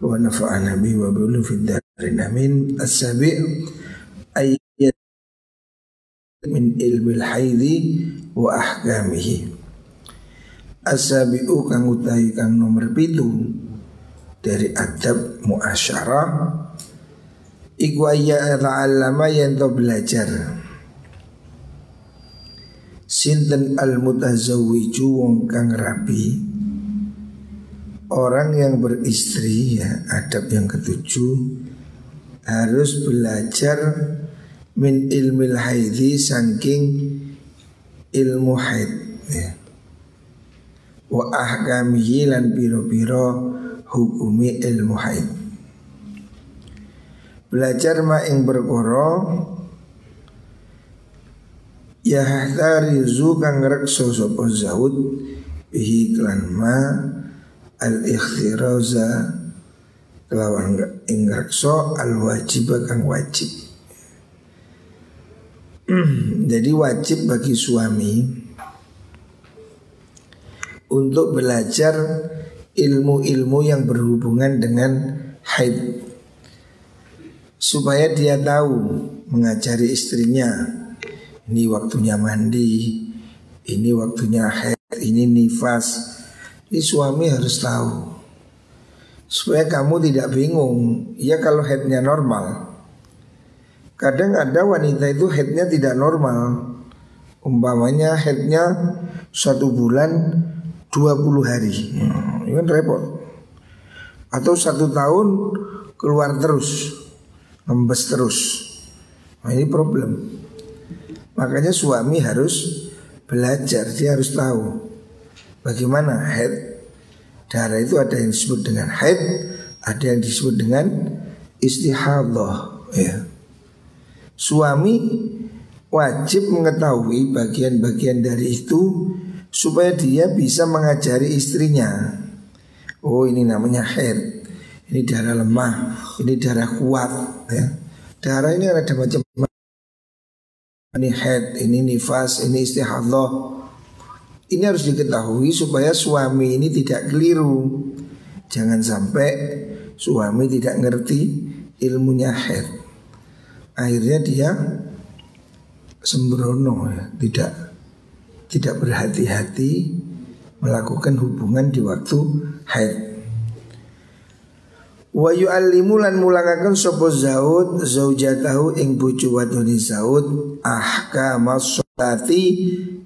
wa nafa'ana bi wa bi fi darin amin. As-sabi' ayat min ilmi al-haidhi wa ahkamihi. As-sabi'u kang utahi kang nomor pitu dari adab muasyarah iku ayya ta'allama yen to belajar sinten al mutazawwiju wong kang rabi orang yang beristri ya adab yang ketujuh harus belajar min ilmil haidhi saking ilmu haid ya. wa ahkamihi lan biro-biro hukumi ilmu haid belajar ma ing berkoro Ya hahtarizu kang rekso sopo zaud bihi klan ma al ikhtiraza kelawan ing rekso al wajib kang wajib. Jadi wajib bagi suami untuk belajar ilmu-ilmu yang berhubungan dengan haid supaya dia tahu mengajari istrinya ini waktunya mandi, ini waktunya haid, ini nifas. Ini suami harus tahu supaya kamu tidak bingung. Ya kalau headnya normal. Kadang ada wanita itu headnya tidak normal. Umpamanya headnya satu bulan 20 hari. Hmm, ini kan repot. Atau satu tahun keluar terus, ngembes terus. Nah ini problem. Makanya suami harus belajar, dia harus tahu bagaimana head darah itu ada yang disebut dengan head, ada yang disebut dengan istihadah. Ya. Suami wajib mengetahui bagian-bagian dari itu supaya dia bisa mengajari istrinya. Oh ini namanya head, ini darah lemah, ini darah kuat. Ya. Darah ini ada macam-macam ini head, ini nifas, ini istihadah. Ini harus diketahui supaya suami ini tidak keliru. Jangan sampai suami tidak ngerti ilmunya head. Akhirnya dia sembrono ya, tidak tidak berhati-hati melakukan hubungan di waktu haid. Wa yu'allimu lan mulangaken sapa Zaud zaujatahu ing bojo wadone Zaud ahkam sholati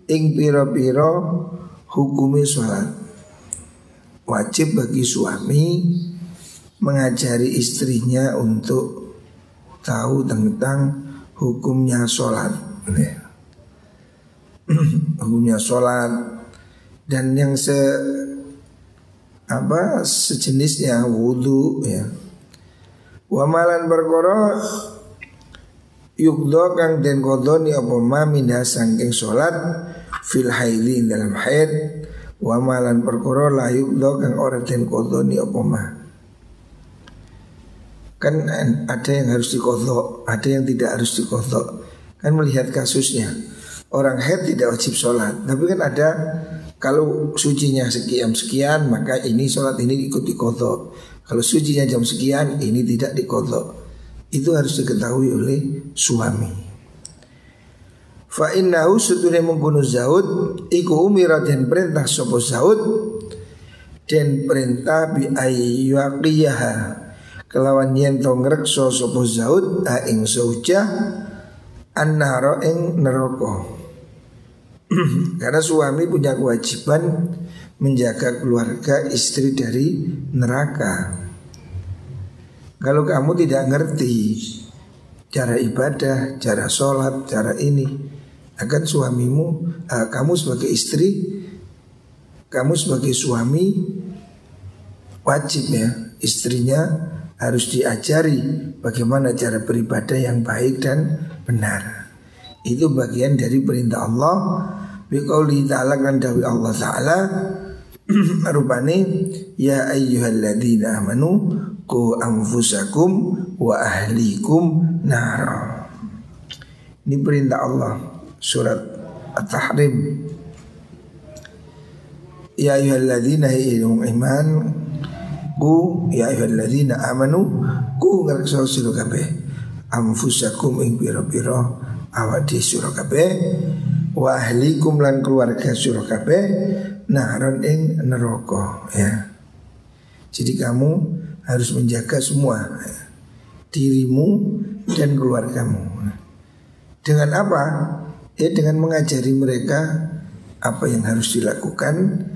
ing pira-pira hukumi salat. Wajib bagi suami mengajari istrinya untuk tahu tentang hukumnya sholat. hukumnya sholat dan yang se apa sejenisnya wudhu ya. Wamalan perkara yukdo kang den kodoni apa ma minha sangking sholat fil haili dalam haid. Wamalan perkara la yukdo kang ora den kodoni apa ma. Kan ada yang harus dikodok ada yang tidak harus dikodok kan melihat kasusnya. Orang haid tidak wajib sholat. Tapi kan ada kalau sucinya sekian sekian maka ini sholat ini ikut dikodok. Kalau sucinya jam sekian ini tidak dikodok. Itu harus diketahui oleh suami. Fa innahu sutune mengkono Zaud iku umira dan perintah sapa Zaud dan perintah bi ayyuqiyaha kelawan yen to ngrekso sapa Zaud a ing zauja annara ing neraka. Karena suami punya kewajiban menjaga keluarga istri dari neraka. Kalau kamu tidak ngerti cara ibadah, cara sholat, cara ini, akan suamimu, uh, kamu sebagai istri, kamu sebagai suami wajib ya istrinya harus diajari bagaimana cara beribadah yang baik dan benar. Itu bagian dari perintah Allah. Biqauli ta'ala kan Allah ta'ala rupane ya ayyuhalladzina amanu ku anfusakum wa ahlikum nara. Ini perintah Allah surat At-Tahrim. Ya ayyuhalladzina iman ku ya ayyuhalladzina amanu ku ngrekso sira kabeh anfusakum ing pira-pira awak di sira kabeh wa ahlikum lan keluarga sira kabeh naron ing neraka ya. Jadi kamu harus menjaga semua ya. dirimu dan keluargamu. Dengan apa? Ya dengan mengajari mereka apa yang harus dilakukan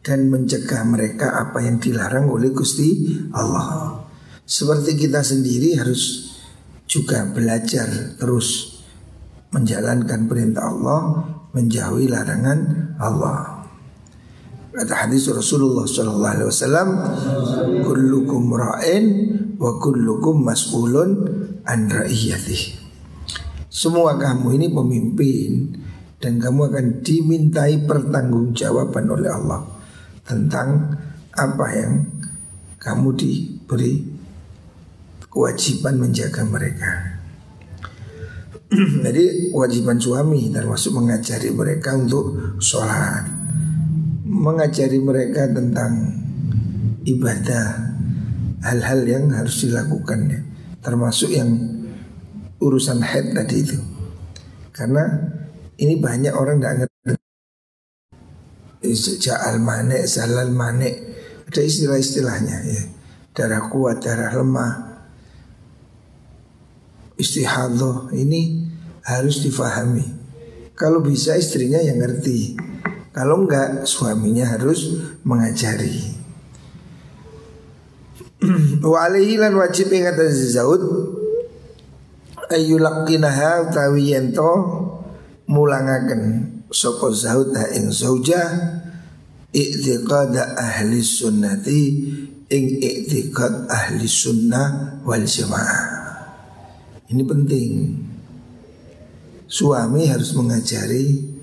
dan mencegah mereka apa yang dilarang oleh Gusti Allah. Seperti kita sendiri harus juga belajar terus menjalankan perintah Allah, menjauhi larangan Allah. Kata hadis Rasulullah Sallallahu Alaihi Wasallam, "Kullukum ra'in wa kullukum mas'ulun an ra'iyatih." Semua kamu ini pemimpin dan kamu akan dimintai pertanggungjawaban oleh Allah tentang apa yang kamu diberi kewajiban menjaga mereka. Jadi kewajiban suami termasuk mengajari mereka untuk sholat, mengajari mereka tentang ibadah, hal-hal yang harus dilakukan, termasuk yang urusan head tadi itu. Karena ini banyak orang tidak ngerti. Ja'al manek, zalal manek Ada istilah-istilahnya ya. Darah kuat, darah lemah. Istihadah Ini harus difahami. Kalau bisa istrinya yang ngerti Kalau enggak suaminya harus mengajari Wa alaihi lan wajib ingat Zaud Ayyulakinaha utawi mulangaken sapa zaud ha ing ahli sunnati ing i'tiqad ahli sunnah wal jamaah. Ini penting. Suami harus mengajari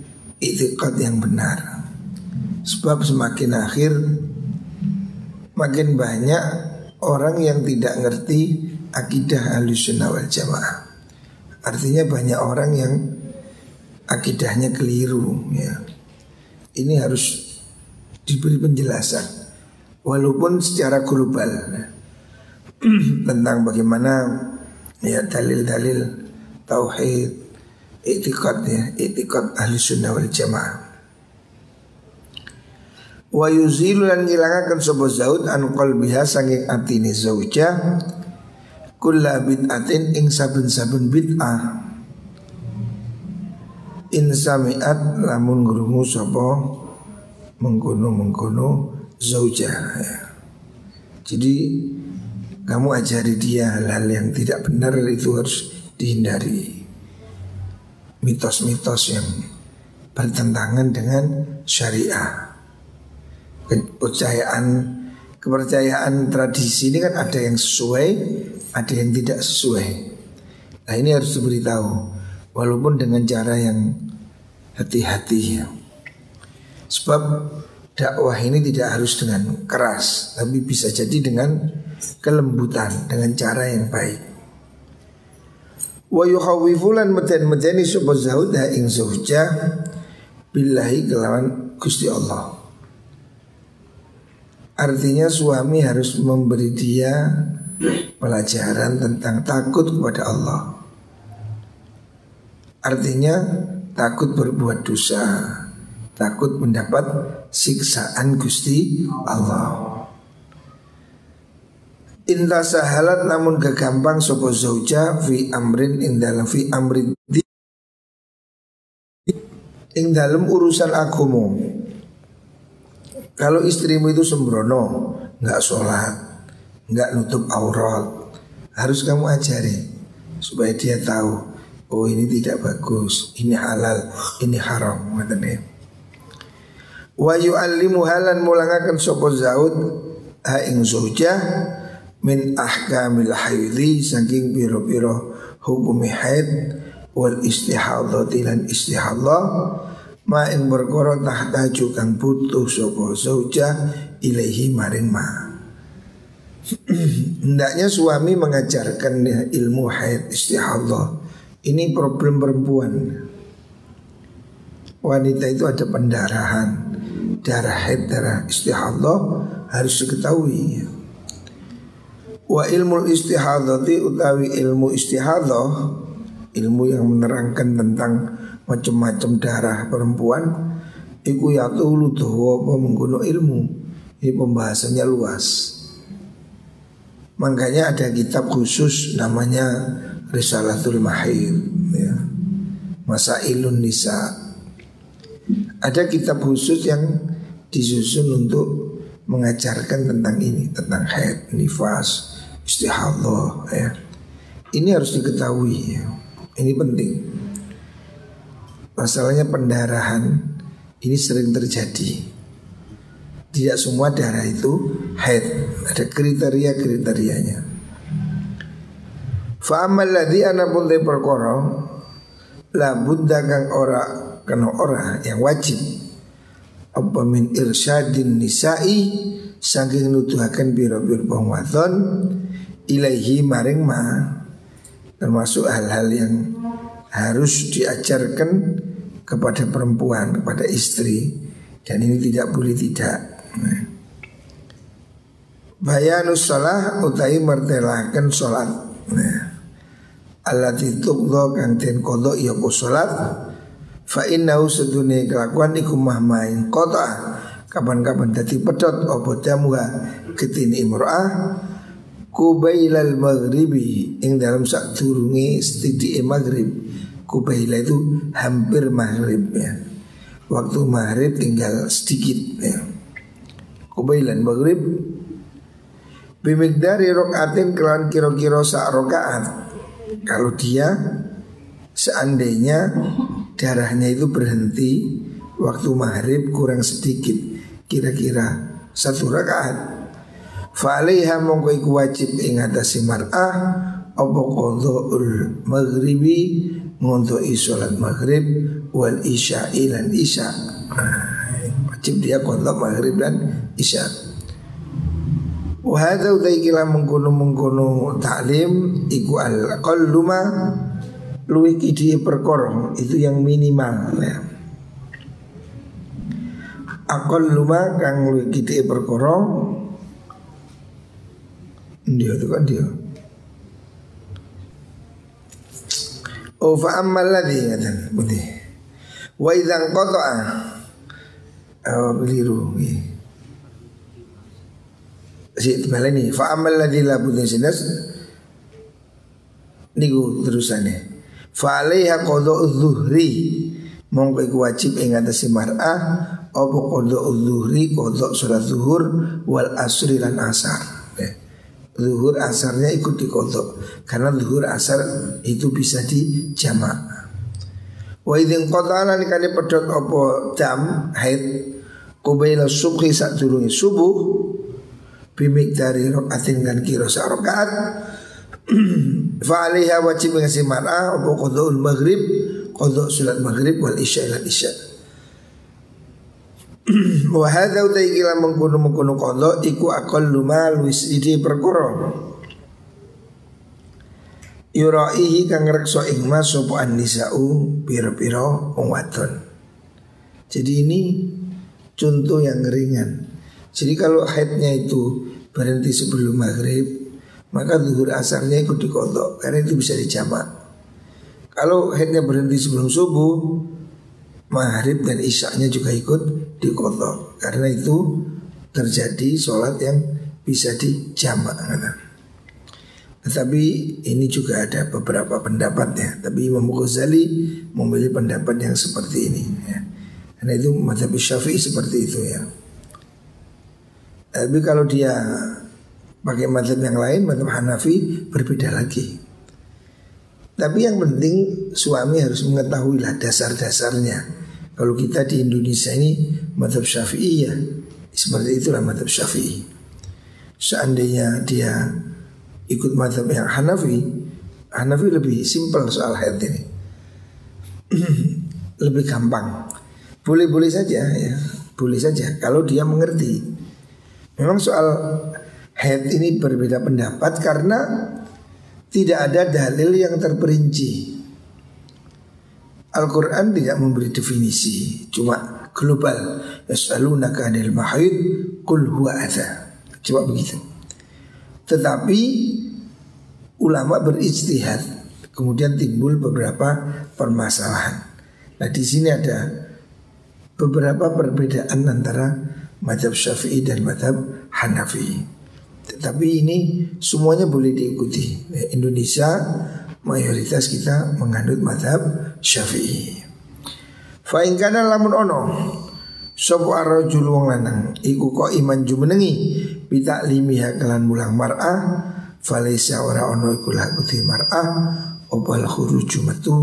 i'tiqad yang benar. Sebab semakin akhir makin banyak orang yang tidak ngerti akidah ahli sunnah wal jamaah. Artinya banyak orang yang akidahnya keliru ya. Ini harus diberi penjelasan walaupun secara global ya. tentang bagaimana ya dalil-dalil tauhid itikad ya itikad ahli sunnah wal jamaah wa yuzilu lan ngilangaken sapa zaud an qalbiha saking atine zauja kulla bid'atin ing saben-saben bid'ah insamiat lamun ngrungu sapa mengkono-mengkono zauja ya. Jadi kamu ajari dia hal-hal yang tidak benar itu harus dihindari. Mitos-mitos yang bertentangan dengan syariah. Kepercayaan kepercayaan tradisi ini kan ada yang sesuai, ada yang tidak sesuai. Nah ini harus diberitahu walaupun dengan cara yang hati-hati ya. Sebab dakwah ini tidak harus dengan keras, tapi bisa jadi dengan kelembutan, dengan cara yang baik. Wa yukhawwifulan meten-meteni sapa zauda ing zauja billahi kelawan Gusti Allah. Artinya suami harus memberi dia pelajaran tentang takut kepada Allah. Artinya takut berbuat dosa, takut mendapat siksaan Gusti Allah. Inta sahalat namun kegampang sopo zauja fi amrin in dalam fi amrin di ing dalam urusan agomo. Kalau istrimu itu sembrono, nggak sholat, nggak nutup aurat, harus kamu ajari supaya dia tahu Oh ini tidak bagus, ini halal, ini haram katanya. Wa yu'allimu halan mulangakan sapa zaud ha ing zaujah min ahkamil haidhi saking biro-biro hukumi haid wal istihadati lan istihadha ma ing perkara tahtaju kang butuh sapa zauja ilaihi maring ma Hendaknya suami mengajarkan ilmu haid istihadha. Ini problem perempuan. Wanita itu ada pendarahan, darah haid, darah istihadha harus diketahui. Wa ilmu istihadati utawi ilmu istihadah Ilmu yang menerangkan tentang macam-macam darah perempuan Iku yatulu tuh apa mengguno ilmu? Ini pembahasannya luas. Makanya ada kitab khusus namanya Risalatul Mahir ya. Masailun Nisa. Ada kitab khusus yang disusun untuk mengajarkan tentang ini Tentang haid, nifas, istihadhah ya. Ini harus diketahui ya. Ini penting. Masalahnya pendarahan ini sering terjadi. Tidak semua darah itu haid, ada kriteria-kriterianya. Fa'amal ladhi anapun te perkara la buddha kang ora kena ora yang wajib apa min irsyadin nisa'i saking nuduhaken biro-biro wadon ilaihi maring ma termasuk hal-hal yang harus diajarkan kepada perempuan kepada istri dan ini tidak boleh tidak. Nah. bayanus sholah utai mertelakan sholat. Nah. Allah tuqdo kang den kodok ya ku sholat? Fa innahu sedune kelakuan iku mahmain kota Kapan-kapan dadi pedot opo jamuha ketini imro'ah Kubailal maghribi Yang dalam sak turungi setidi maghrib. Kubaila itu hampir maghrib ya. Waktu maghrib tinggal sedikit ya. Kubailan maghrib Bimigdari rokaatin kelan kiro-kiro sak rokaat Kalau dia seandainya darahnya itu berhenti Waktu maghrib kurang sedikit Kira-kira satu rakaat Fa'alaiha mongko iku wajib ing atase mar'ah apa qadhaul maghribi ngontoki salat maghrib wal isya lan isya. Wajib dia qadha maghrib dan isya. Wa hadza utaikila mengkono mengkono taklim iku al qalluma luwih kidi perkara itu yang minimal ya. Akal luma kang luwih kidi perkara dia itu kan dia. Oh fa ammal ladzi ngatan putih. Wa idzan qata'a Oh keliru Si baleni fa ammal ladzi la putih sinas niku terusane. Fa alaiha qada'u dhuhri mongko iku wajib ing atase mar'ah apa qada'u dhuhri qada' salat zuhur wal asri lan asar zuhur asarnya ikut dikodok karena zuhur asar itu bisa dijamak. Wa idzin qata'ana nikane pedot apa jam haid kubaila subhi sak durunge subuh bimikdari rokaatin kan kira sak rakaat. Fa alaiha wajib ngasih mar'ah apa qadaul maghrib qada salat maghrib wal isya ila isya' Wa hadza utai kila mengkono mengkono kondo iku akal luma luis idi perkara. Yuraihi kang rekso ing mas sapa nisau pira-pira. Jadi ini contoh yang ringan. Jadi kalau haidnya itu berhenti sebelum maghrib, maka zuhur asarnya ikut dikodok karena itu bisa dijamak. Kalau haidnya berhenti sebelum subuh, maghrib dan isyaknya juga ikut dikodok karena itu terjadi sholat yang bisa dijamak tetapi ini juga ada beberapa pendapat ya tapi Imam Ghazali memilih pendapat yang seperti ini ya. karena itu mazhab Syafi'i seperti itu ya. Tapi kalau dia pakai mazhab yang lain mazhab Hanafi berbeda lagi. Tapi yang penting suami harus mengetahui dasar-dasarnya kalau kita di Indonesia ini madhab syafi'i ya. Seperti itulah madhab syafi'i. Seandainya dia ikut madhab yang Hanafi Hanafi lebih simpel soal haid ini. Lebih gampang. Boleh-boleh saja ya. Boleh saja kalau dia mengerti. Memang soal haid ini berbeda pendapat karena tidak ada dalil yang terperinci. Al-Quran tidak memberi definisi, cuma global. Yas'alunaka anil mahid, kul huwa adha. Coba begitu. Tetapi ulama berijtihad, kemudian timbul beberapa permasalahan. Nah di sini ada beberapa perbedaan antara madhab syafi'i dan madhab Hanafi. Tetapi ini semuanya boleh diikuti. Indonesia mayoritas kita menganut madhab syafi'i. Fa'ingkana lamun ono Sopo arrojul wong lanang Iku kok iman jumenengi limiha kelan mulang mar'ah Falesa ora ono iku lakuti mar'ah Opal khuruju metu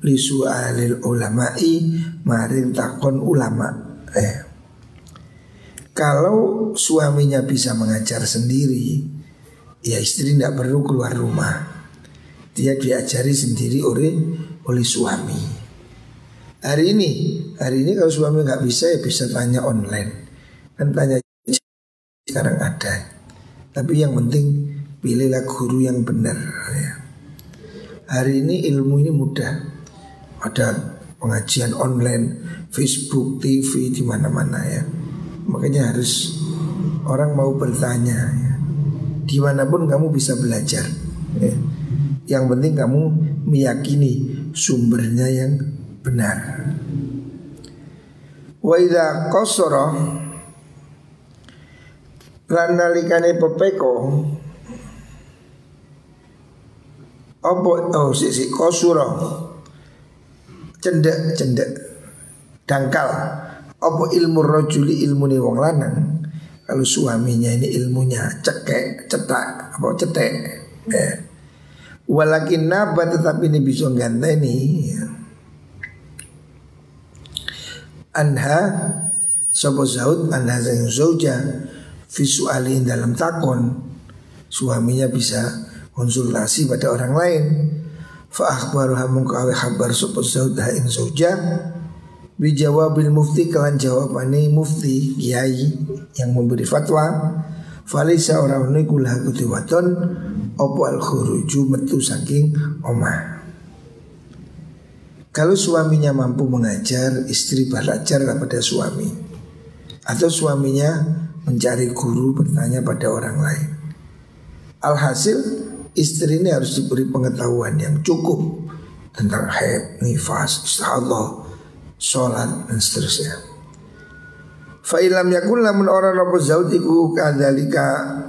Lisu alil ulama'i Marin takon ulama Eh kalau suaminya bisa mengajar sendiri, ya istri tidak perlu keluar rumah. Dia diajari sendiri oleh oleh suami. Hari ini, hari ini kalau suami nggak bisa ya bisa tanya online. Kan tanya sekarang ada. Tapi yang penting pilihlah guru yang benar. Ya. Hari ini ilmu ini mudah. Ada pengajian online, Facebook, TV di mana-mana ya. Makanya harus orang mau bertanya ya. Di mana pun kamu bisa belajar ya. Yang penting kamu meyakini sumbernya yang benar Wa idha qasara lan nalikane pepeko apa oh si si kosuro cendek cendek dangkal apa ilmu rojuli ilmu nih wong lanang kalau suaminya ini ilmunya cekek cetak apa cetek ya. Walakin naba tetapi ini bisa ganteni ya. anha Sopo Zaud anha zayun zauja Visualin dalam takon Suaminya bisa konsultasi pada orang lain Fa akhbaruha mungkawi habar Sopo Zaud hain zauja Bijawabil mufti kelan jawabane mufti kiai yang memberi fatwa Falisa orang ini kulah kutiwaton Opo al khuruju metu saking omah. Kalau suaminya mampu mengajar Istri belajar pada suami. Atau suaminya mencari guru bertanya pada orang lain. Alhasil istri ini harus diberi pengetahuan yang cukup Tentang haid, nifas, istihadah sholat dan seterusnya. Fa'ilam yakun lamun orang nopo zaud iku kadalika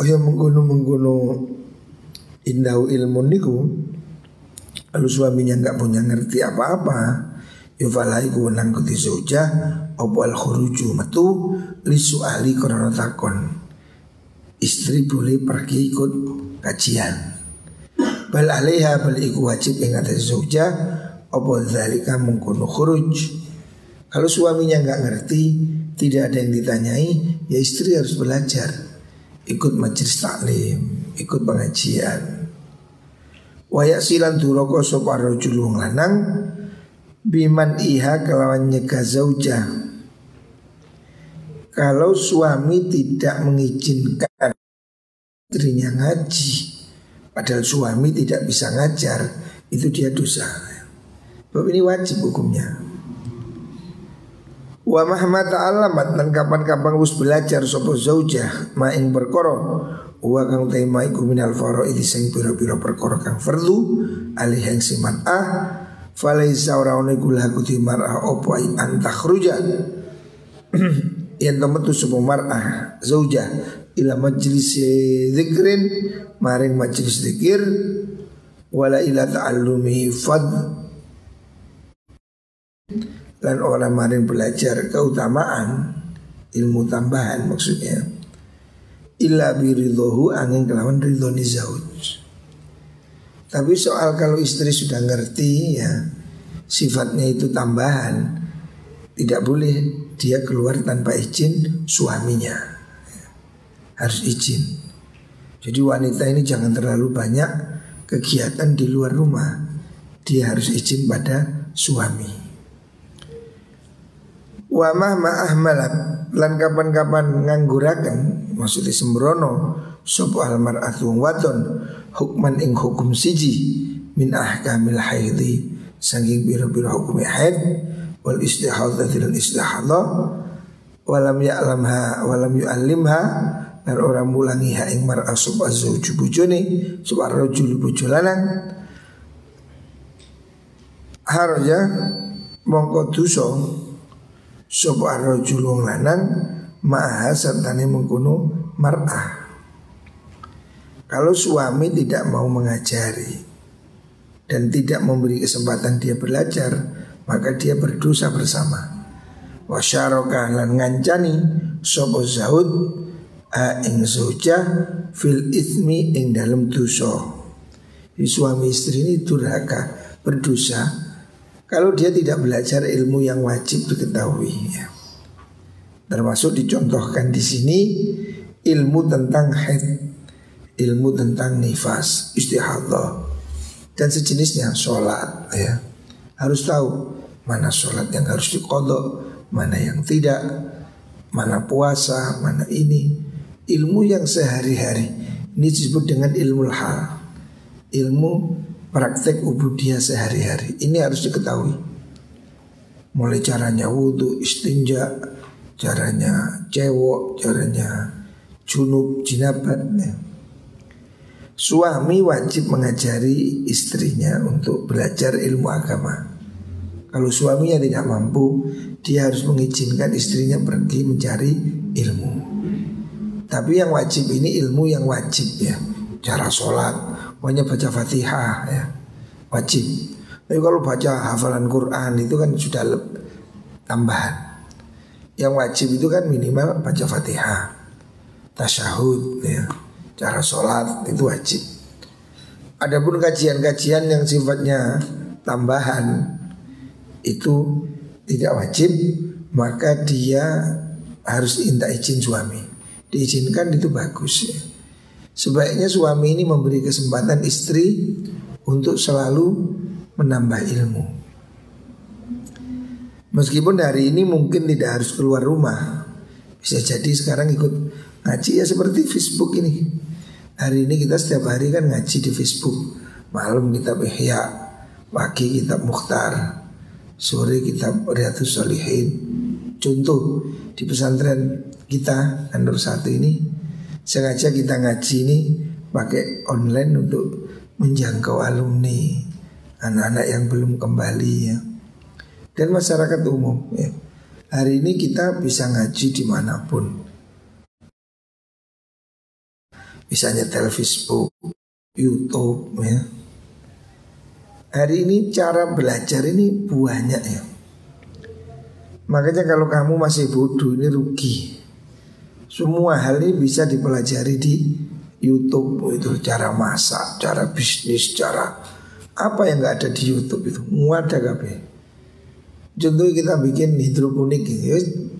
Oh yang menggunu menggunu indahu ilmu niku Lalu suaminya nggak punya ngerti apa-apa Yufalai ku wenang kuti zauja Opo al khuruju metu Lisu ahli takon. Istri boleh pergi ikut kajian. Bal alaiha bal iku wajib ingat zauja apa zalika mengkono khuruj Kalau suaminya nggak ngerti Tidak ada yang ditanyai Ya istri harus belajar. Ikut majelis taklim Ikut pengajian. Wayak silan turoko sopa rojul lanang Biman iha kelawan nyegah zauja Kalau suami tidak mengizinkan istrinya ngaji Padahal suami tidak bisa ngajar Itu dia dosa. Sebab ini wajib hukumnya. Wa mahmat alamat dan kapan-kapan us belajar sopo zaujah maing berkoro wa kang tema iku minal ini sing pira-pira perkara kang fardu alih yang siman ah falaisa iku di mar'ah opo ai antakhruja yang temen tu sebuah mar'ah zaujah ila majlis zikrin maring majlis zikir wala ila ta'allumi fad dan orang maring belajar keutamaan ilmu tambahan maksudnya illa biridhohu angin kelawan ridhoni zauj tapi soal kalau istri sudah ngerti ya sifatnya itu tambahan tidak boleh dia keluar tanpa izin suaminya harus izin Jadi wanita ini jangan terlalu banyak kegiatan di luar rumah. Dia harus izin pada suami. Wamah ma'ah malak lan kapan-kapan ngangguraken maksudnya sembrono sapa almar'atu waton hukman ing hukum siji min ahkamil haidhi saking biro-biro hukum haid wal istihadha dan istihadha walam ya'lamha walam yu'allimha dan orang mulangi ha ing mar'a sub azwaju bujone sub rajul bojo lanang harja mongko dosa sapa rajul wong lanang ma'ha sertane mengkono mar'ah kalau suami tidak mau mengajari dan tidak memberi kesempatan dia belajar, maka dia berdosa bersama wasyarokah lan ngancani sopo zaud a ing fil ismi ing dalam dosa. Suami istri ini durhaka berdosa kalau dia tidak belajar ilmu yang wajib diketahui ya. Termasuk dicontohkan di sini ilmu tentang haid, ilmu tentang nifas, istihadah dan sejenisnya sholat ya harus tahu mana sholat yang harus dikodok mana yang tidak, mana puasa, mana ini. Ilmu yang sehari-hari ini disebut dengan ilmu hal. Ilmu praktek ubudiyah sehari-hari. Ini harus diketahui. Mulai caranya wudhu, istinja, caranya cewok, caranya junub, jinabat. Ya. Suami wajib mengajari istrinya untuk belajar ilmu agama. Kalau suaminya tidak mampu, dia harus mengizinkan istrinya pergi mencari ilmu. Tapi yang wajib ini ilmu yang wajib ya. Cara sholat, pokoknya baca fatihah ya. Wajib. Tapi kalau baca hafalan Quran itu kan sudah tambahan. Yang wajib itu kan minimal baca fatihah. Tasyahud ya. Cara sholat itu wajib. Adapun kajian-kajian yang sifatnya tambahan itu tidak wajib maka dia harus minta izin suami. Diizinkan itu bagus ya. Sebaiknya suami ini memberi kesempatan istri untuk selalu menambah ilmu. Meskipun hari ini mungkin tidak harus keluar rumah. Bisa jadi sekarang ikut ngaji ya seperti Facebook ini. Hari ini kita setiap hari kan ngaji di Facebook. Malam kita Ihya, pagi kita Mukhtar, sore kita Riyadus Solihin Contoh di pesantren kita Nur satu ini sengaja kita ngaji ini pakai online untuk menjangkau alumni anak-anak yang belum kembali ya. Dan masyarakat umum ya. Hari ini kita bisa ngaji di mana pun. Bisa nyetel Facebook, Youtube ya. Hari ini cara belajar ini banyak ya. Makanya kalau kamu masih bodoh ini rugi Semua hal ini bisa dipelajari di Youtube itu cara masak, cara bisnis, cara apa yang nggak ada di YouTube itu ada kabe. Contohnya kita bikin hidroponik gitu,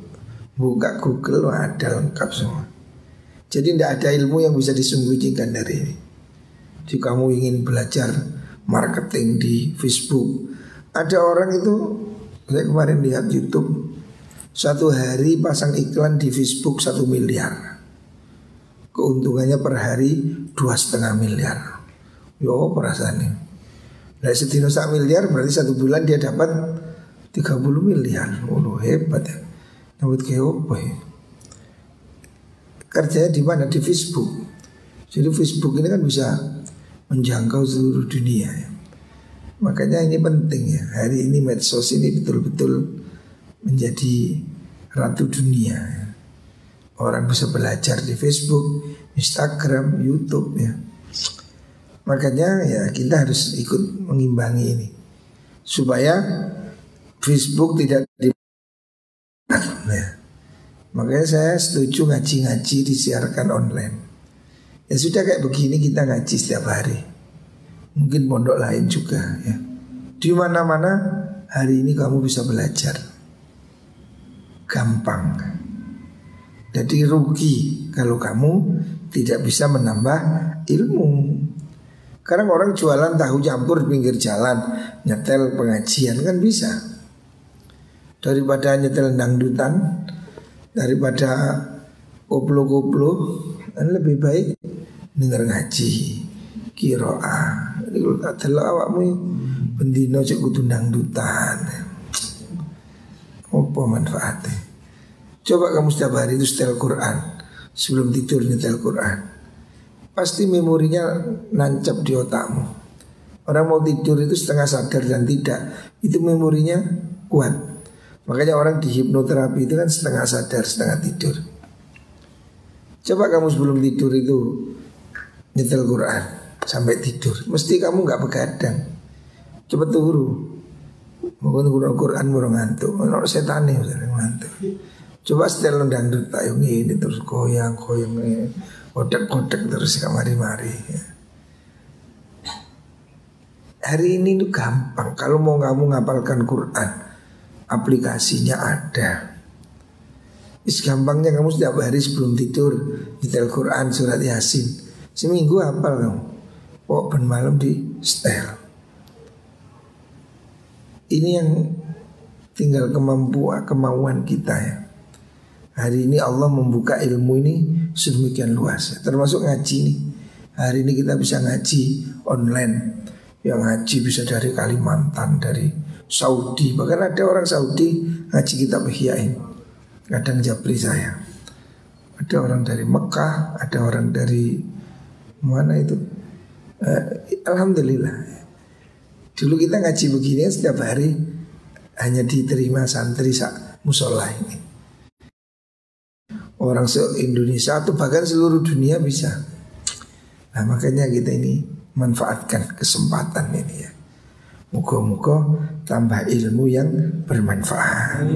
buka Google ada lengkap semua. Jadi tidak ada ilmu yang bisa disembunyikan dari ini. Jika kamu ingin belajar marketing di Facebook. Ada orang itu saya kemarin lihat YouTube satu hari pasang iklan di Facebook satu miliar. Keuntungannya per hari dua setengah miliar. Yo perasaannya. Nah setino sak miliar berarti satu bulan dia dapat 30 miliar. Oh hebat ya. Dapat kayak apa ya? Kerjanya di mana? Di Facebook. Jadi Facebook ini kan bisa menjangkau seluruh dunia ya. Makanya ini penting ya. Hari ini medsos ini betul-betul menjadi ratu dunia. Orang bisa belajar di Facebook, Instagram, YouTube ya. Makanya ya kita harus ikut mengimbangi ini supaya Facebook tidak di ya. Makanya saya setuju ngaji-ngaji disiarkan online. Ya sudah kayak begini kita ngaji setiap hari. Mungkin pondok lain juga ya. Di mana-mana hari ini kamu bisa belajar. Gampang. Jadi rugi kalau kamu tidak bisa menambah ilmu. Karena orang jualan tahu campur pinggir jalan, nyetel pengajian kan bisa. Daripada nyetel dangdutan, daripada koplo-koplo, kan lebih baik denger ngaji, kiroa. Ini kalau tak awakmu bendino cek kudu dangdutan. Apa manfaatnya? Coba kamu setiap hari itu setel Quran sebelum tidur nyetel Quran pasti memorinya nancap di otakmu. Orang mau tidur itu setengah sadar dan tidak, itu memorinya kuat. Makanya orang di hipnoterapi itu kan setengah sadar, setengah tidur. Coba kamu sebelum tidur itu nyetel Quran sampai tidur, mesti kamu nggak begadang. Coba turu. Mungkin Quran Quran baru ngantuk, orang setan nih ngantuk. Coba setel dangdut tak ini terus goyang goyang ini Kodek-kodek terus kamari-mari ya. Hari ini tuh gampang. Kalau mau kamu ngapalkan Quran Aplikasinya ada. Is gampangnya kamu setiap hari sebelum tidur Nyetel Quran surat Yasin. Seminggu hafal kamu. Pok ben malam di setel Ini yang tinggal kemampuan kemauan kita ya. Hari ini Allah membuka ilmu ini sedemikian luas Termasuk ngaji nih. Hari ini kita bisa ngaji online. Yang ngaji bisa dari Kalimantan, dari Saudi. Bahkan ada orang Saudi ngaji kitab Ihyain. Kadang japri saya. Ada orang dari Mekah, ada orang dari mana itu? Eh, Alhamdulillah Dulu kita ngaji begini setiap hari Hanya diterima santri sak musola ini orang se-Indonesia atau bahkan seluruh dunia bisa. Nah makanya kita ini manfaatkan kesempatan ini ya. Muka-muka tambah ilmu yang bermanfaat.